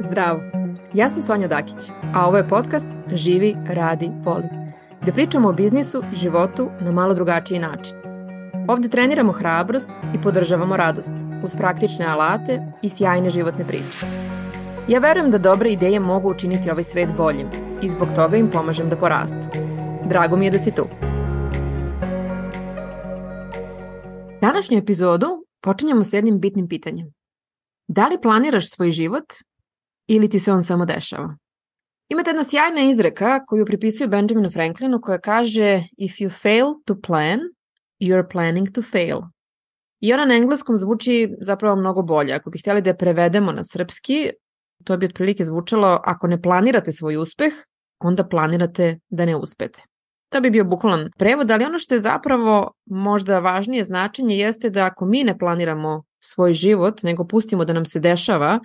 Zdravo! Ja sam Sonja Dakić, a ovo je podcast Živi, radi, voli. Gde pričamo o biznisu i životu na malo drugačiji način. Ovde treniramo hrabrost i podržavamo radost uz praktične alate i sjajne životne priče. Ja verujem da dobre ideje mogu učiniti ovaj svet boljim i zbog toga im pomažem da porastu. Drago mi je da si tu. Današnju epizodu počinjemo s jednim bitnim pitanjem. Da li planiraš svoj život ili ti se on samo dešava? Imate jedna sjajna izreka koju pripisuju Benjaminu Franklinu koja kaže If you fail to plan, you're planning to fail. I ona na engleskom zvuči zapravo mnogo bolje. Ako bi htjeli da je prevedemo na srpski, to bi otprilike zvučalo ako ne planirate svoj uspeh, onda planirate da ne uspete. To bi bio bukvalan prevod, ali ono što je zapravo možda važnije značenje jeste da ako mi ne planiramo svoj život, nego pustimo da nam se dešava,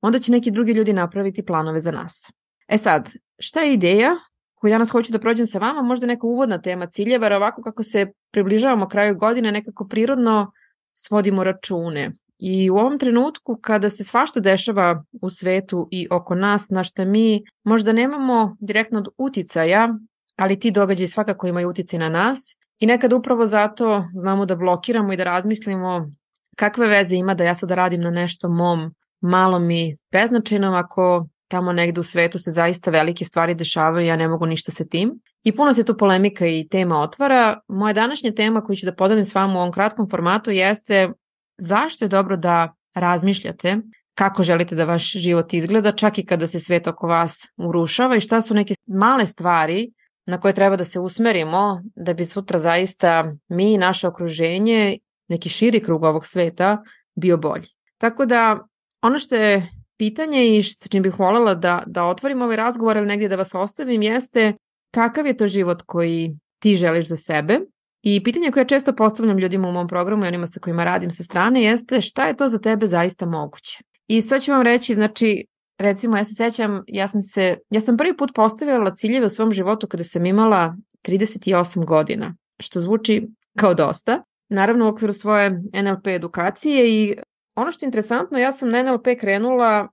onda će neki drugi ljudi napraviti planove za nas. E sad, šta je ideja koju danas hoću da prođem sa vama? Možda neka uvodna tema ciljeva, jer ovako kako se približavamo kraju godine, nekako prirodno svodimo račune. I u ovom trenutku kada se svašta dešava u svetu i oko nas, na šta mi možda nemamo direktnog uticaja, ali ti događaji svakako imaju uticaj na nas i nekad upravo zato znamo da blokiramo i da razmislimo kakve veze ima da ja sada radim na nešto mom malom i beznačajnom ako tamo negde u svetu se zaista velike stvari dešavaju, ja ne mogu ništa sa tim. I puno se tu polemika i tema otvara. Moja današnja tema koju ću da podelim s vama u ovom kratkom formatu jeste zašto je dobro da razmišljate kako želite da vaš život izgleda, čak i kada se svet oko vas urušava i šta su neke male stvari na koje treba da se usmerimo da bi sutra zaista mi i naše okruženje, neki širi krug ovog sveta, bio bolji. Tako da ono što je pitanje i sa čim bih voljela da, da otvorim ovaj razgovor ili negdje da vas ostavim jeste kakav je to život koji ti želiš za sebe i pitanje koje često postavljam ljudima u mom programu i onima sa kojima radim sa strane jeste šta je to za tebe zaista moguće. I sad ću vam reći, znači, recimo ja se sećam, ja sam se, ja sam prvi put postavila ciljeve u svom životu kada sam imala 38 godina, što zvuči kao dosta. Naravno u okviru svoje NLP edukacije i ono što je interesantno, ja sam na NLP krenula,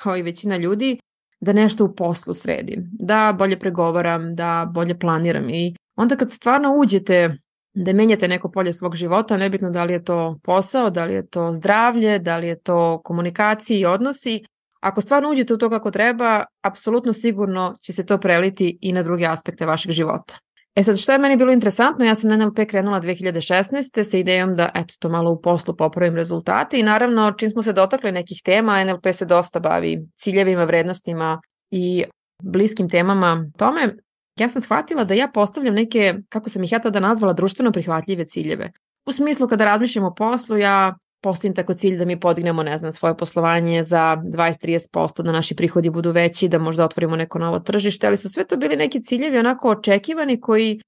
kao i većina ljudi, da nešto u poslu sredim, da bolje pregovaram, da bolje planiram i onda kad stvarno uđete da menjate neko polje svog života, nebitno da li je to posao, da li je to zdravlje, da li je to komunikacija i odnosi, ako stvarno uđete u to kako treba, apsolutno sigurno će se to preliti i na druge aspekte vašeg života. E sad, šta je meni bilo interesantno, ja sam na NLP krenula 2016. sa idejom da, eto, to malo u poslu popravim rezultate i naravno, čim smo se dotakli nekih tema, NLP se dosta bavi ciljevima, vrednostima i bliskim temama tome, ja sam shvatila da ja postavljam neke, kako sam ih ja tada nazvala, društveno prihvatljive ciljeve. U smislu kada razmišljam o poslu, ja postavim tako cilj da mi podignemo, ne znam, svoje poslovanje za 20-30%, da naši prihodi budu veći, da možda otvorimo neko novo tržište, ali su sve to bili neki ciljevi onako očekivani koji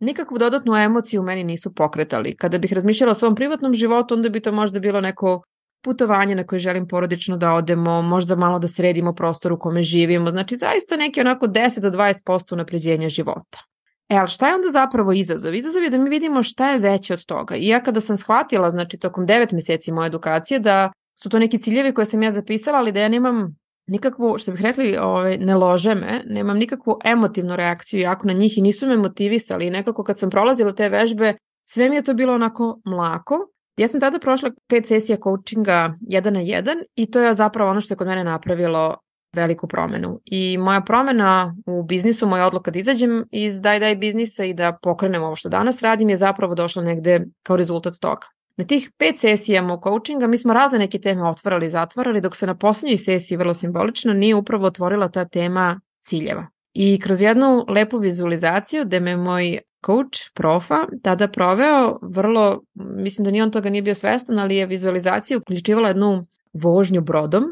nikakvu dodatnu emociju u meni nisu pokretali. Kada bih razmišljala o svom privatnom životu, onda bi to možda bilo neko putovanje na koje želim porodično da odemo, možda malo da sredimo prostor u kome živimo, znači zaista neki onako 10 do 20% unapređenja života. E, ali šta je onda zapravo izazov? Izazov je da mi vidimo šta je veće od toga. I ja kada sam shvatila, znači tokom 9 meseci moje edukacije, da su to neki ciljevi koje sam ja zapisala, ali da ja nemam nikakvu, što bih rekli, ove, ne lože me, nemam nikakvu emotivnu reakciju jako na njih i nisu me motivisali. I nekako kad sam prolazila te vežbe, sve mi je to bilo onako mlako. Ja sam tada prošla pet sesija coachinga jedan na jedan i to je zapravo ono što je kod mene napravilo veliku promenu. I moja promena u biznisu, moja odluka da izađem iz daj daj biznisa i da pokrenem ovo što danas radim je zapravo došla negde kao rezultat toga. Na tih pet sesija moj coachinga mi smo razne neke teme otvarali i zatvarali, dok se na poslednjoj sesiji vrlo simbolično nije upravo otvorila ta tema ciljeva. I kroz jednu lepu vizualizaciju gde me moj coach, profa, tada proveo vrlo, mislim da ni on toga nije bio svestan, ali je vizualizacija uključivala jednu vožnju brodom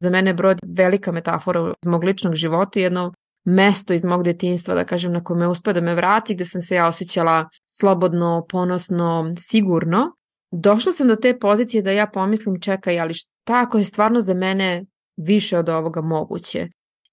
Za mene je brod velika metafora iz mog ličnog života jedno mesto iz mog detinstva, da kažem, na kome uspe da me vrati, gde sam se ja osjećala slobodno, ponosno, sigurno. Došla sam do te pozicije da ja pomislim, čekaj, ali šta ako je stvarno za mene više od ovoga moguće?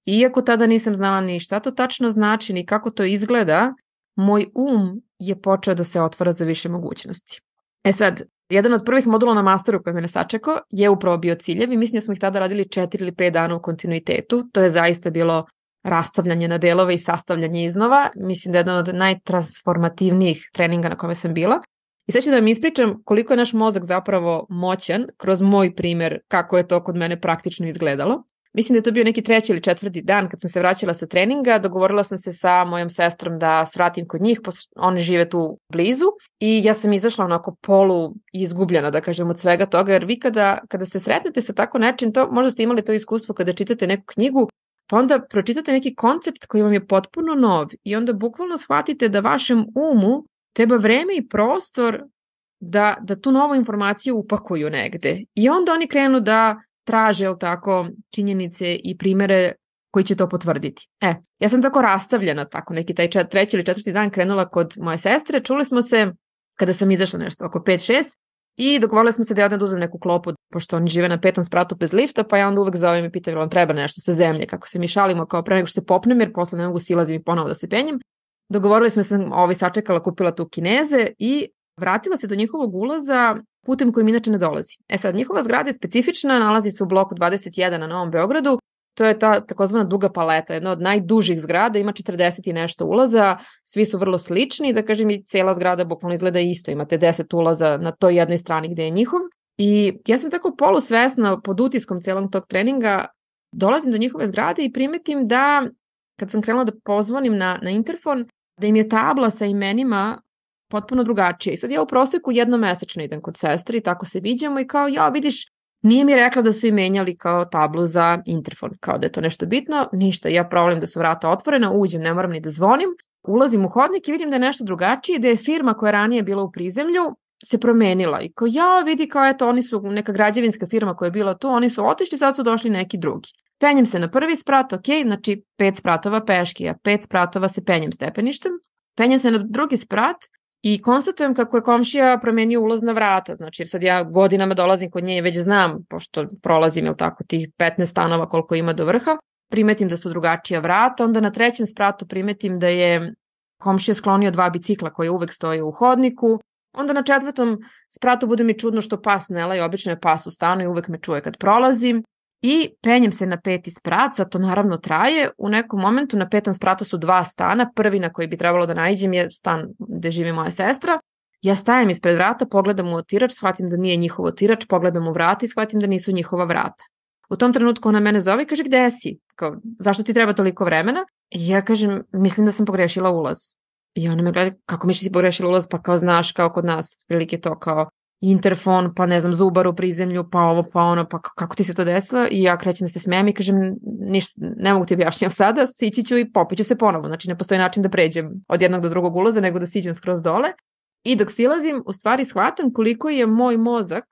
Iako tada nisam znala ni šta to tačno znači, ni kako to izgleda, moj um je počeo da se otvara za više mogućnosti. E sad, jedan od prvih modula na masteru koji me sačekao je upravo bio ciljevi. Mislim da smo ih tada radili 4 ili 5 dana u kontinuitetu. To je zaista bilo rastavljanje na delove i sastavljanje iznova. Mislim da je jedan od najtransformativnijih treninga na kome sam bila. I sad ću da vam ispričam koliko je naš mozak zapravo moćan kroz moj primer kako je to kod mene praktično izgledalo. Mislim da je to bio neki treći ili četvrti dan kad sam se vraćala sa treninga, dogovorila sam se sa mojom sestrom da svratim kod njih, oni žive tu blizu. I ja sam izašla onako polu izgubljena, da kažem, od svega toga, jer vi kada, kada se sretnete sa tako nečim, to možda ste imali to iskustvo kada čitate neku knjigu, pa onda pročitate neki koncept koji vam je potpuno nov. I onda bukvalno shvatite da vašem umu treba vreme i prostor da, da tu novu informaciju upakuju negde. I onda oni krenu da traže, jel tako, činjenice i primere koji će to potvrditi. E, ja sam tako rastavljena, tako neki taj čet, treći ili četvrti dan krenula kod moje sestre, čuli smo se kada sam izašla nešto oko 5-6 i dogovorili smo se da ja odem da uzem neku klopu, pošto oni žive na petom spratu bez lifta, pa ja onda uvek zovem i pitam vam treba nešto sa zemlje, kako se mi šalimo kao pre nego što se popnem, jer posle ne mogu silazim i ponovo da se penjem. Dogovorili smo se, ovaj sačekala, kupila tu kineze i vratila se do njihovog ulaza putem kojim inače ne dolazi. E sad, njihova zgrada je specifična, nalazi se u bloku 21 na Novom Beogradu, to je ta takozvana duga paleta, jedna od najdužih zgrada, ima 40 i nešto ulaza, svi su vrlo slični, da kažem i cela zgrada bukvalno izgleda isto, imate 10 ulaza na toj jednoj strani gde je njihov. I ja sam tako polusvesna pod utiskom celog tog treninga, dolazim do njihove zgrade i primetim da kad sam krenula da pozvonim na, na interfon, da im je tabla sa imenima potpuno drugačije. I sad ja u proseku jednomesečno idem kod sestre i tako se viđamo i kao, ja vidiš, nije mi rekla da su i menjali kao tablu za interfon, kao da je to nešto bitno, ništa, ja problem da su vrata otvorena, uđem, ne moram ni da zvonim, ulazim u hodnik i vidim da je nešto drugačije, da je firma koja je ranije bila u prizemlju se promenila i kao ja vidi kao eto oni su neka građevinska firma koja je bila tu, oni su otišli, sad su došli neki drugi. Penjem se na prvi sprat, ok, znači pet spratova peški, a pet spratova se penjem stepeništem. Penjem se na drugi sprat i konstatujem kako je komšija promenio ulazna vrata, znači jer sad ja godinama dolazim kod nje i već znam, pošto prolazim, ili tako, tih 15 stanova koliko ima do vrha, primetim da su drugačija vrata, onda na trećem spratu primetim da je komšija sklonio dva bicikla koje uvek stoje u hodniku, onda na četvrtom spratu bude mi čudno što pas ne laje, obično je pas u stanu i uvek me čuje kad prolazim, I penjem se na peti sprat, sad to naravno traje. U nekom momentu na petom spratu su dva stana. Prvi na koji bi trebalo da najđem je stan gde živi moja sestra. Ja stajem ispred vrata, pogledam u otirač, shvatim da nije njihov otirač, pogledam u vrata i shvatim da nisu njihova vrata. U tom trenutku ona mene zove i kaže gde si? Kao, zašto ti treba toliko vremena? I ja kažem, mislim da sam pogrešila ulaz. I ona me gleda, kako mi si pogrešila ulaz? Pa kao znaš, kao kod nas, prilike to kao interfon, pa ne znam, zubar u prizemlju, pa ovo, pa ono, pa kako ti se to desilo? I ja krećem da se smijem i kažem, ništa, ne mogu ti objašnjam sada, sići ću i popiću se ponovo. Znači, ne postoji način da pređem od jednog do drugog ulaza, nego da siđem skroz dole. I dok silazim, u stvari shvatam koliko je moj mozak,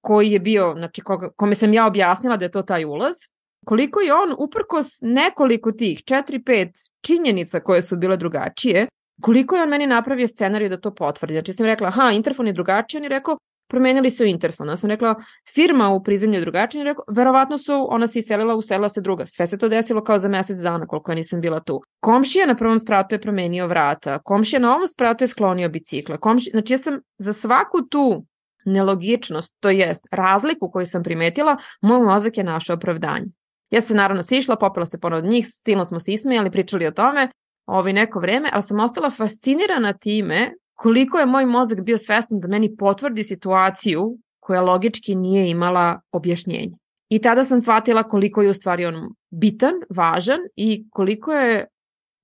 koji je bio, znači, koga, kome sam ja objasnila da je to taj ulaz, koliko je on uprkos nekoliko tih, 4-5 činjenica koje su bile drugačije, koliko je on meni napravio scenariju da to potvrdi. Znači sam rekla, aha, interfon je drugačiji, on je rekao, promenili su interfon. Ja sam rekla, firma u prizemlju je drugačija, on je rekao, verovatno su, ona se iselila, uselila se druga. Sve se to desilo kao za mesec dana, koliko ja nisam bila tu. Komšija na prvom spratu je promenio vrata, komšija na ovom spratu je sklonio bicikla. Komšija, znači ja sam za svaku tu nelogičnost, to jest razliku koju sam primetila, moj mozak je našao opravdanje. Ja se naravno sišla, popila se ponovno od njih, silno smo se ismejali, pričali o tome ovaj neko vreme, ali sam ostala fascinirana time koliko je moj mozak bio svestan da meni potvrdi situaciju koja logički nije imala objašnjenje. I tada sam shvatila koliko je u stvari on bitan, važan i koliko je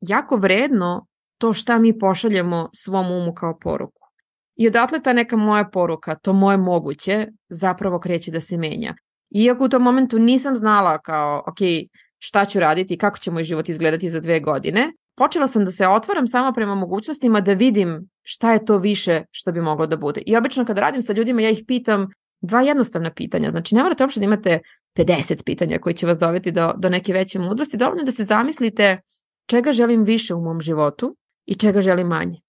jako vredno to šta mi pošaljemo svom umu kao poruku. I odatle ta neka moja poruka, to moje moguće, zapravo kreće da se menja. Iako u tom momentu nisam znala kao, ok, šta ću raditi, kako će moj život izgledati za dve godine, počela sam da se otvaram sama prema mogućnostima da vidim šta je to više što bi moglo da bude. I obično kad radim sa ljudima ja ih pitam dva jednostavna pitanja. Znači ne morate uopšte da imate 50 pitanja koji će vas doveti do, do neke veće mudrosti. Dovoljno da se zamislite čega želim više u mom životu i čega želim manje.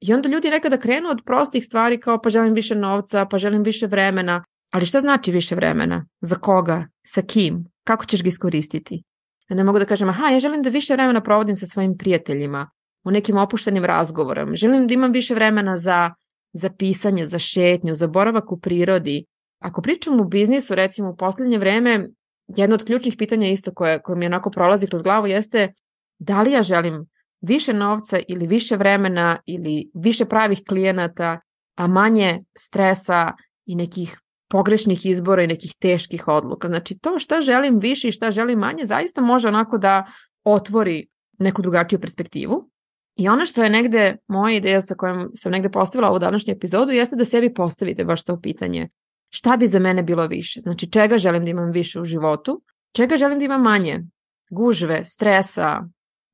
I onda ljudi nekada krenu od prostih stvari kao pa želim više novca, pa želim više vremena. Ali šta znači više vremena? Za koga? Sa kim? Kako ćeš ga iskoristiti? Ne mogu da kažem, aha, ja želim da više vremena provodim sa svojim prijateljima, u nekim opuštenim razgovorom. Želim da imam više vremena za, za pisanje, za šetnju, za boravak u prirodi. Ako pričamo u biznisu, recimo u poslednje vreme, jedno od ključnih pitanja isto koje, koje mi onako prolazi kroz glavu jeste da li ja želim više novca ili više vremena ili više pravih klijenata, a manje stresa i nekih pogrešnih izbora i nekih teških odluka. Znači to šta želim više i šta želim manje zaista može onako da otvori neku drugačiju perspektivu. I ono što je negde moja ideja sa kojom sam negde postavila ovu današnju epizodu jeste da sebi postavite baš to pitanje. Šta bi za mene bilo više? Znači čega želim da imam više u životu? Čega želim da imam manje? Gužve, stresa,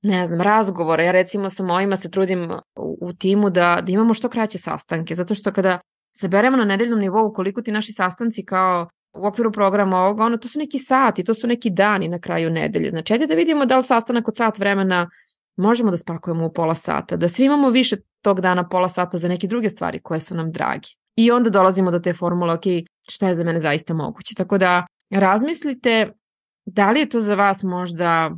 ne znam, razgovora. Ja recimo sa mojima se trudim u, u timu da, da imamo što kraće sastanke, zato što kada se beremo na nedeljnom nivou koliko ti naši sastanci kao u okviru programa ovoga, ono, to su neki sati, to su neki dani na kraju nedelje. Znači, ajde da vidimo da li sastanak od sat vremena možemo da spakujemo u pola sata, da svi imamo više tog dana pola sata za neke druge stvari koje su nam dragi. I onda dolazimo do te formule, ok, šta je za mene zaista moguće. Tako da razmislite da li je to za vas možda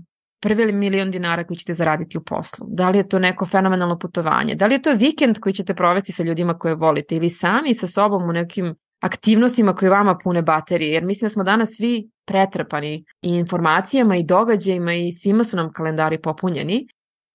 prvi milion dinara koji ćete zaraditi u poslu? Da li je to neko fenomenalno putovanje? Da li je to vikend koji ćete provesti sa ljudima koje volite ili sami sa sobom u nekim aktivnostima koje vama pune baterije? Jer mislim da smo danas svi pretrpani i informacijama i događajima i svima su nam kalendari popunjeni.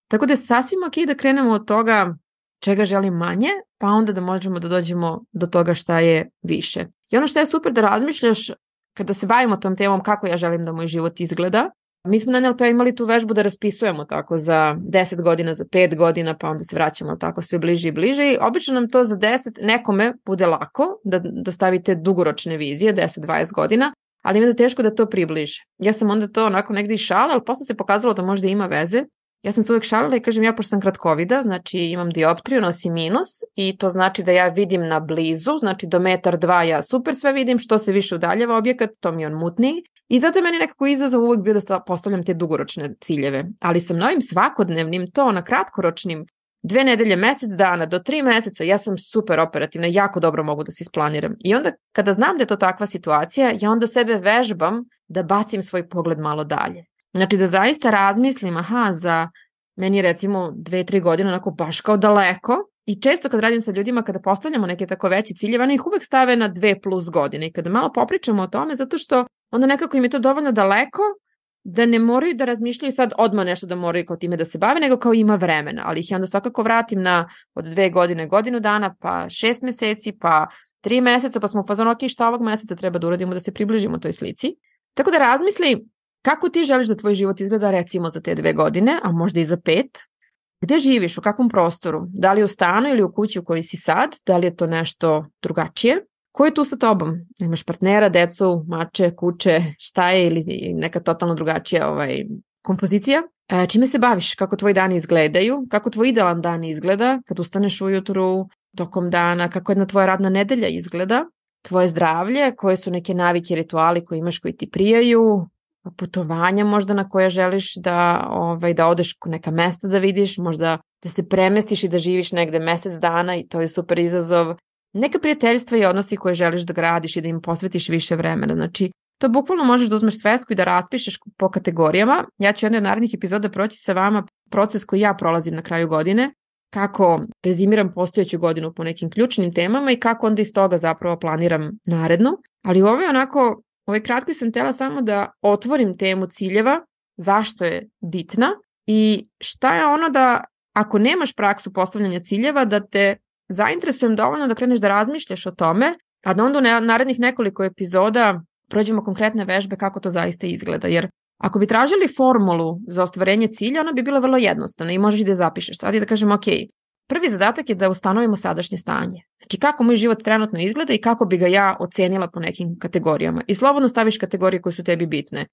Tako da je sasvim ok da krenemo od toga čega želim manje, pa onda da možemo da dođemo do toga šta je više. I ono što je super da razmišljaš kada se bavimo tom temom kako ja želim da moj život izgleda, Mi smo na NLP imali tu vežbu da raspisujemo tako za 10 godina, za 5 godina, pa onda se vraćamo tako sve bliže i bliže i obično nam to za 10 nekome bude lako da, da stavite dugoročne vizije, 10-20 godina, ali ima da teško da to približe. Ja sam onda to onako negde i šala, ali posle se pokazalo da možda ima veze Ja sam se uvek šalila i kažem ja pošto sam kratkovida, znači imam dioptriju, nosim minus i to znači da ja vidim na blizu, znači do metar dva ja super sve vidim, što se više udaljava objekat, to mi je on mutniji. I zato je meni nekako izazov uvek bio da postavljam te dugoročne ciljeve. Ali sam novim svakodnevnim, to na kratkoročnim, dve nedelje, mesec dana, do tri meseca, ja sam super operativna, jako dobro mogu da se isplaniram. I onda kada znam da je to takva situacija, ja onda sebe vežbam da bacim svoj pogled malo dalje. Znači da zaista razmislim, aha, za meni recimo dve, tri godine onako baš kao daleko i često kad radim sa ljudima kada postavljamo neke tako veće ciljeve, oni ih uvek stave na dve plus godine i kada malo popričamo o tome zato što onda nekako im je to dovoljno daleko da ne moraju da razmišljaju sad odmah nešto da moraju kao time da se bave, nego kao ima vremena, ali ih ja onda svakako vratim na od dve godine, godinu dana, pa šest meseci, pa tri meseca, pa smo u fazonu, ok, šta ovog meseca treba da uradimo da se približimo toj slici. Tako da razmisli Kako ti želiš da tvoj život izgleda recimo za te dve godine, a možda i za pet? Gde živiš, u kakvom prostoru? Da li u stanu ili u kući u kojoj si sad? Da li je to nešto drugačije? Ko je tu sa tobom? Imaš partnera, decu, mače, kuće, šta je ili neka totalno drugačija ovaj, kompozicija? E, čime se baviš? Kako tvoji dani izgledaju? Kako tvoj idealan dan izgleda? Kad ustaneš ujutru, tokom dana? Kako jedna tvoja radna nedelja izgleda? Tvoje zdravlje? Koje su neke navike, rituali koje imaš koji ti prijaju? putovanja možda na koje želiš da, ovaj, da odeš neka mesta da vidiš, možda da se premestiš i da živiš negde mesec dana i to je super izazov. Neka prijateljstva i odnosi koje želiš da gradiš i da im posvetiš više vremena. Znači, to bukvalno možeš da uzmeš svesku i da raspišeš po kategorijama. Ja ću jedne od narednih epizoda proći sa vama proces koji ja prolazim na kraju godine, kako rezimiram postojeću godinu po nekim ključnim temama i kako onda iz toga zapravo planiram narednu. Ali ovo je onako Ovaj kratko sam tela samo da otvorim temu ciljeva, zašto je bitna i šta je ono da ako nemaš praksu postavljanja ciljeva, da te zainteresujem dovoljno da kreneš da razmišljaš o tome, a da onda u narednih nekoliko epizoda prođemo konkretne vežbe kako to zaista izgleda. Jer ako bi tražili formulu za ostvarenje cilja, ona bi bila vrlo jednostavna i možeš da je zapišeš sad i da kažem, ok, Prvi zadatak je da ustanovimo sadašnje stanje. Znači kako moj život trenutno izgleda i kako bi ga ja ocenila po nekim kategorijama. I slobodno staviš kategorije koje su tebi bitne.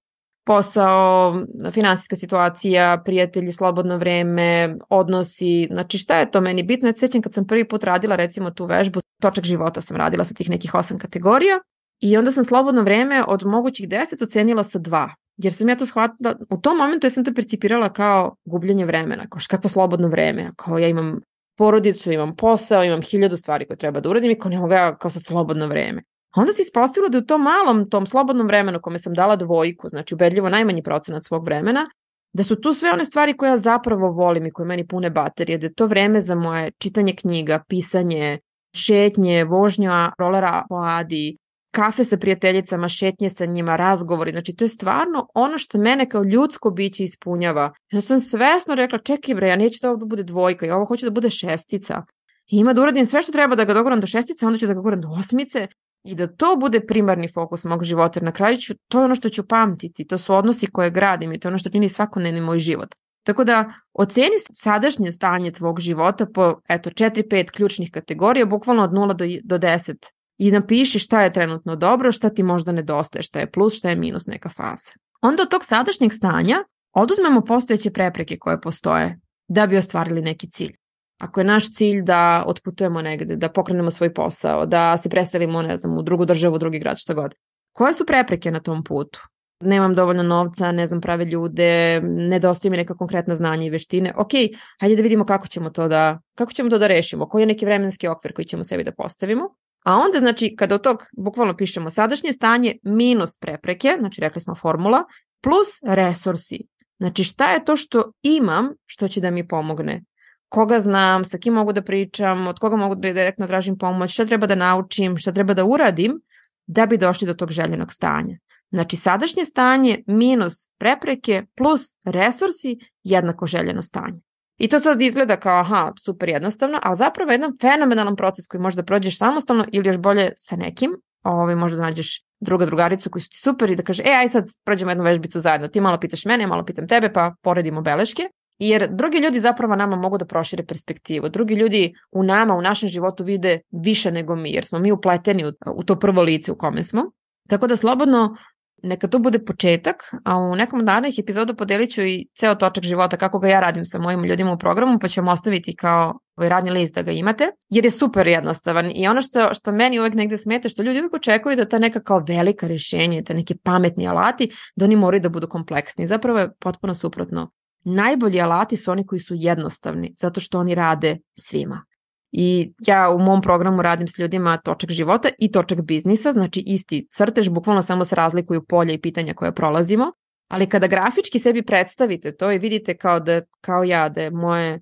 Posao, finansijska situacija, prijatelji, slobodno vreme, odnosi, znači šta je to meni bitno? Ja se sjećam kad sam prvi put radila recimo tu vežbu, točak života sam radila sa tih nekih osam kategorija i onda sam slobodno vreme od mogućih deset ocenila sa dva. Jer sam ja to shvatila, u tom momentu ja sam to percipirala kao gubljenje vremena, kao kako slobodno vreme, kao ja imam porodicu, imam posao, imam hiljadu stvari koje treba da uradim i kao ne mogu ja kao sad slobodno vreme. Onda se ispostavilo da u tom malom, tom slobodnom vremenu kome sam dala dvojku, znači ubedljivo najmanji procenat svog vremena, da su tu sve one stvari koje ja zapravo volim i koje meni pune baterije, da je to vreme za moje čitanje knjiga, pisanje, šetnje, vožnja rolera po Adi, kafe sa prijateljicama, šetnje sa njima, razgovori. Znači, to je stvarno ono što mene kao ljudsko biće ispunjava. Ja sam svesno rekla, čekaj bre, ja neću da ovo bude dvojka, ja ovo hoću da bude šestica. I ima da uradim sve što treba da ga dogoram do šestice, onda ću da ga dogoram do osmice i da to bude primarni fokus mog života. Jer na kraju ću, to je ono što ću pamtiti, to su odnosi koje gradim i to je ono što čini svakodnevni moj život. Tako da oceni sadašnje stanje tvog života po eto 4-5 ključnih kategorija, bukvalno od 0 do, do 10 i napiši šta je trenutno dobro, šta ti možda nedostaje, šta je plus, šta je minus neka faza. Onda od tog sadašnjeg stanja oduzmemo postojeće prepreke koje postoje da bi ostvarili neki cilj. Ako je naš cilj da otputujemo negde, da pokrenemo svoj posao, da se preselimo, ne znam, u drugu državu, u drugi grad, šta god. Koje su prepreke na tom putu? Nemam dovoljno novca, ne znam prave ljude, nedostaju mi neka konkretna znanja i veštine. Ok, hajde da vidimo kako ćemo to da, kako ćemo to da rešimo, koji je neki vremenski okvir koji ćemo sebi da postavimo. A onda, znači, kada od tog bukvalno pišemo sadašnje stanje minus prepreke, znači rekli smo formula, plus resursi. Znači šta je to što imam što će da mi pomogne? Koga znam, sa kim mogu da pričam, od koga mogu da direktno tražim pomoć, šta treba da naučim, šta treba da uradim da bi došli do tog željenog stanja. Znači sadašnje stanje minus prepreke plus resursi jednako željeno stanje. I to sad izgleda kao, aha, super jednostavno, ali zapravo je jedan fenomenalan proces koji možda prođeš samostalno ili još bolje sa nekim, ovaj, možda nađeš druga drugaricu koji su ti super i da kaže, e, aj sad prođemo jednu vežbicu zajedno, ti malo pitaš mene, ja malo pitam tebe, pa poredimo beleške. Jer drugi ljudi zapravo nama mogu da prošire perspektivu. Drugi ljudi u nama, u našem životu vide više nego mi, jer smo mi upleteni u, u to prvo lice u kome smo. Tako da slobodno Neka to bude početak, a u nekom od narednih epizoda podelit ću i ceo točak života kako ga ja radim sa mojim ljudima u programu, pa ću vam ostaviti kao ovaj radni list da ga imate, jer je super jednostavan i ono što, što meni uvek negde smeta, što ljudi uvek očekuju da ta neka kao velika rešenja, ta neki pametni alati, da oni moraju da budu kompleksni. Zapravo je potpuno suprotno. Najbolji alati su oni koji su jednostavni, zato što oni rade svima. I ja u mom programu radim s ljudima točak života i točak biznisa, znači isti crtež, bukvalno samo se razlikuju polja i pitanja koje prolazimo, ali kada grafički sebi predstavite to i vidite kao, da, kao ja da je moje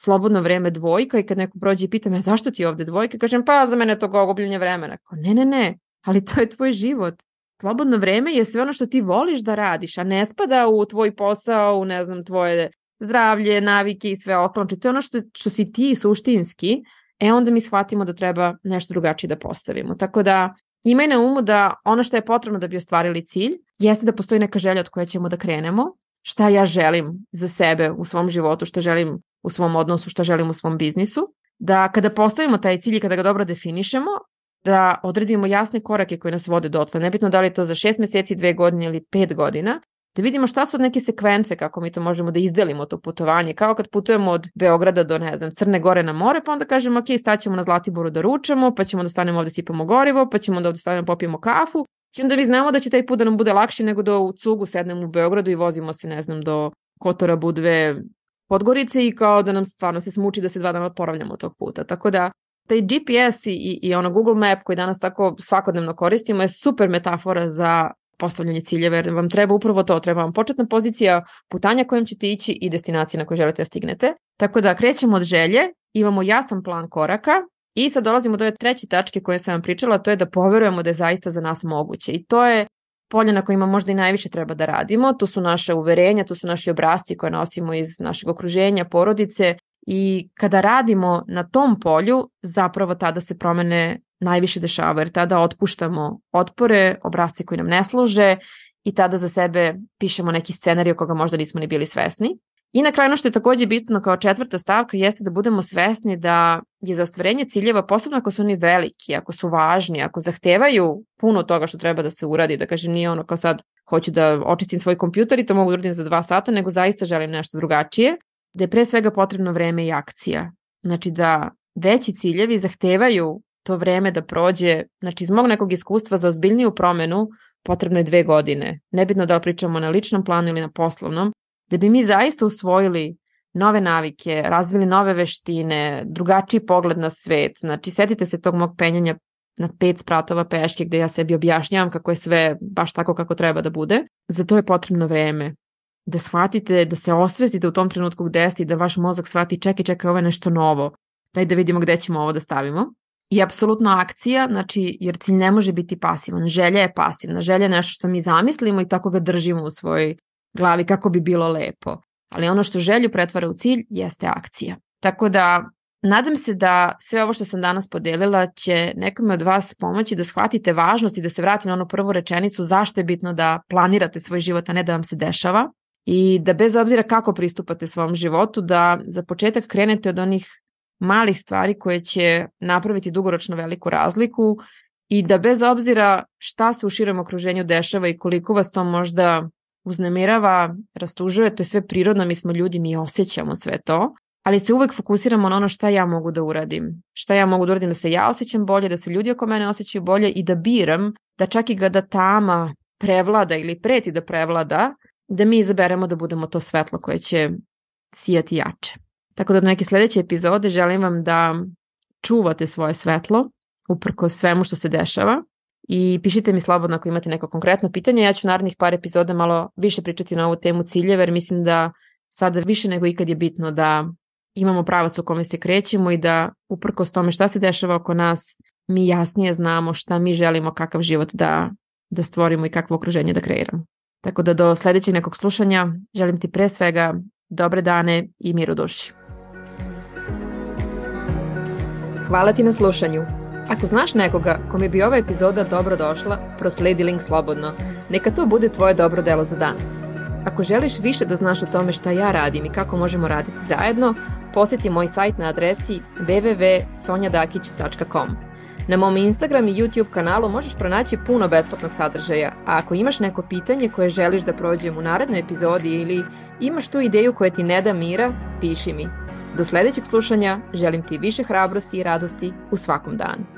slobodno vreme dvojka i kad neko prođe i pita me zašto ti je ovde dvojka, kažem pa za mene to gogubljenje vremena. Kao, ne, ne, ne, ali to je tvoj život. Slobodno vreme je sve ono što ti voliš da radiš, a ne spada u tvoj posao, u ne znam, tvoje zdravlje, navike i sve ostalo. Znači to je ono što, što si ti suštinski, e onda mi shvatimo da treba nešto drugačije da postavimo. Tako da imaj na umu da ono što je potrebno da bi ostvarili cilj jeste da postoji neka želja od koje ćemo da krenemo, šta ja želim za sebe u svom životu, šta želim u svom odnosu, šta želim u svom biznisu, da kada postavimo taj cilj i kada ga dobro definišemo, da odredimo jasne korake koje nas vode dotle. Nebitno da li je to za šest meseci, dve godine ili pet godina, da vidimo šta su neke sekvence kako mi to možemo da izdelimo to putovanje, kao kad putujemo od Beograda do, ne znam, Crne Gore na more, pa onda kažemo, ok, staćemo na Zlatiboru da ručamo, pa ćemo da stanemo ovde sipamo gorivo, pa ćemo da ovde stanemo popijemo kafu, i onda mi znamo da će taj put da nam bude lakši nego da u cugu sednemo u Beogradu i vozimo se, ne znam, do Kotora, Budve, Podgorice i kao da nam stvarno se smuči da se dva dana poravljamo tog puta. Tako da taj GPS i, i, ono Google Map koji danas tako svakodnevno koristimo je super metafora za postavljanje ciljeva, jer vam treba upravo to, treba vam početna pozicija putanja kojom ćete ići i destinacije na koje želite da stignete. Tako da krećemo od želje, imamo jasan plan koraka i sad dolazimo do ove treće tačke koje sam vam pričala, to je da poverujemo da je zaista za nas moguće. I to je polje na kojima možda i najviše treba da radimo, to su naše uverenja, to su naši obrazci koje nosimo iz našeg okruženja, porodice i kada radimo na tom polju, zapravo tada se promene najviše dešava, jer tada otpuštamo otpore, obrazce koji nam ne služe i tada za sebe pišemo neki scenarij koga možda nismo ni bili svesni. I na kraju ono što je takođe bitno kao četvrta stavka jeste da budemo svesni da je za ostvarenje ciljeva, posebno ako su oni veliki, ako su važni, ako zahtevaju puno toga što treba da se uradi, da kažem nije ono kao sad hoću da očistim svoj kompjuter i to mogu da uradim za dva sata, nego zaista želim nešto drugačije, da je pre svega potrebno vreme i akcija. Znači da veći ciljevi zahtevaju to vreme da prođe, znači iz mog nekog iskustva za ozbiljniju promenu potrebno je dve godine. Nebitno da pričamo na ličnom planu ili na poslovnom, da bi mi zaista usvojili nove navike, razvili nove veštine, drugačiji pogled na svet. Znači, setite se tog mog penjanja na pet spratova peške gde ja sebi objašnjavam kako je sve baš tako kako treba da bude. Za to je potrebno vreme. Da shvatite, da se osvestite u tom trenutku gde ste i da vaš mozak shvati čekaj, čekaj, ovo je nešto novo. Daj da vidimo gde ćemo ovo da stavimo. i apsolutno akcija, znači, jer cilj ne može biti pasivan. Želja je pasivna. Želja je nešto što mi zamislimo i tako ga držimo u svojoj glavi kako bi bilo lepo. Ali ono što želju pretvara u cilj jeste akcija. Tako da Nadam se da sve ovo što sam danas podelila će nekome od vas pomoći da shvatite važnost i da se vratim na onu prvu rečenicu zašto je bitno da planirate svoj život, a ne da vam se dešava i da bez obzira kako pristupate svom životu, da za početak krenete od onih malih stvari koje će napraviti dugoročno veliku razliku i da bez obzira šta se u širem okruženju dešava i koliko vas to možda uznemirava, rastužuje, to je sve prirodno, mi smo ljudi, mi osjećamo sve to, ali se uvek fokusiramo na ono šta ja mogu da uradim. Šta ja mogu da uradim da se ja osjećam bolje, da se ljudi oko mene osjećaju bolje i da biram da čak i da tama prevlada ili preti da prevlada, da mi izaberemo da budemo to svetlo koje će sijati jače. Tako da do neke sledeće epizode želim vam da čuvate svoje svetlo uprko svemu što se dešava i pišite mi slobodno ako imate neko konkretno pitanje. Ja ću narednih par epizoda malo više pričati na ovu temu ciljeva jer mislim da sada više nego ikad je bitno da imamo pravac u kome se krećemo i da uprkos tome šta se dešava oko nas, mi jasnije znamo šta mi želimo, kakav život da, da stvorimo i kakvo okruženje da kreiramo. Tako da do sledećeg nekog slušanja želim ti pre svega dobre dane i mir u duši. Hvala ti na slušanju. Ako znaš nekoga kome bi ova epizoda dobro došla, prosledi link slobodno. Neka to bude tvoje dobro delo za danas. Ako želiš više da znaš o tome šta ja radim i kako možemo raditi zajedno, poseti moj sajt na adresi www.sonjadakić.com. Na mom Instagram i YouTube kanalu možeš pronaći puno besplatnog sadržaja, a ako imaš neko pitanje koje želiš da prođem u narednoj epizodi ili imaš tu ideju koja ti ne da mira, piši mi. Do sledećeg slušanja želim ti više hrabrosti i radosti u svakom danu.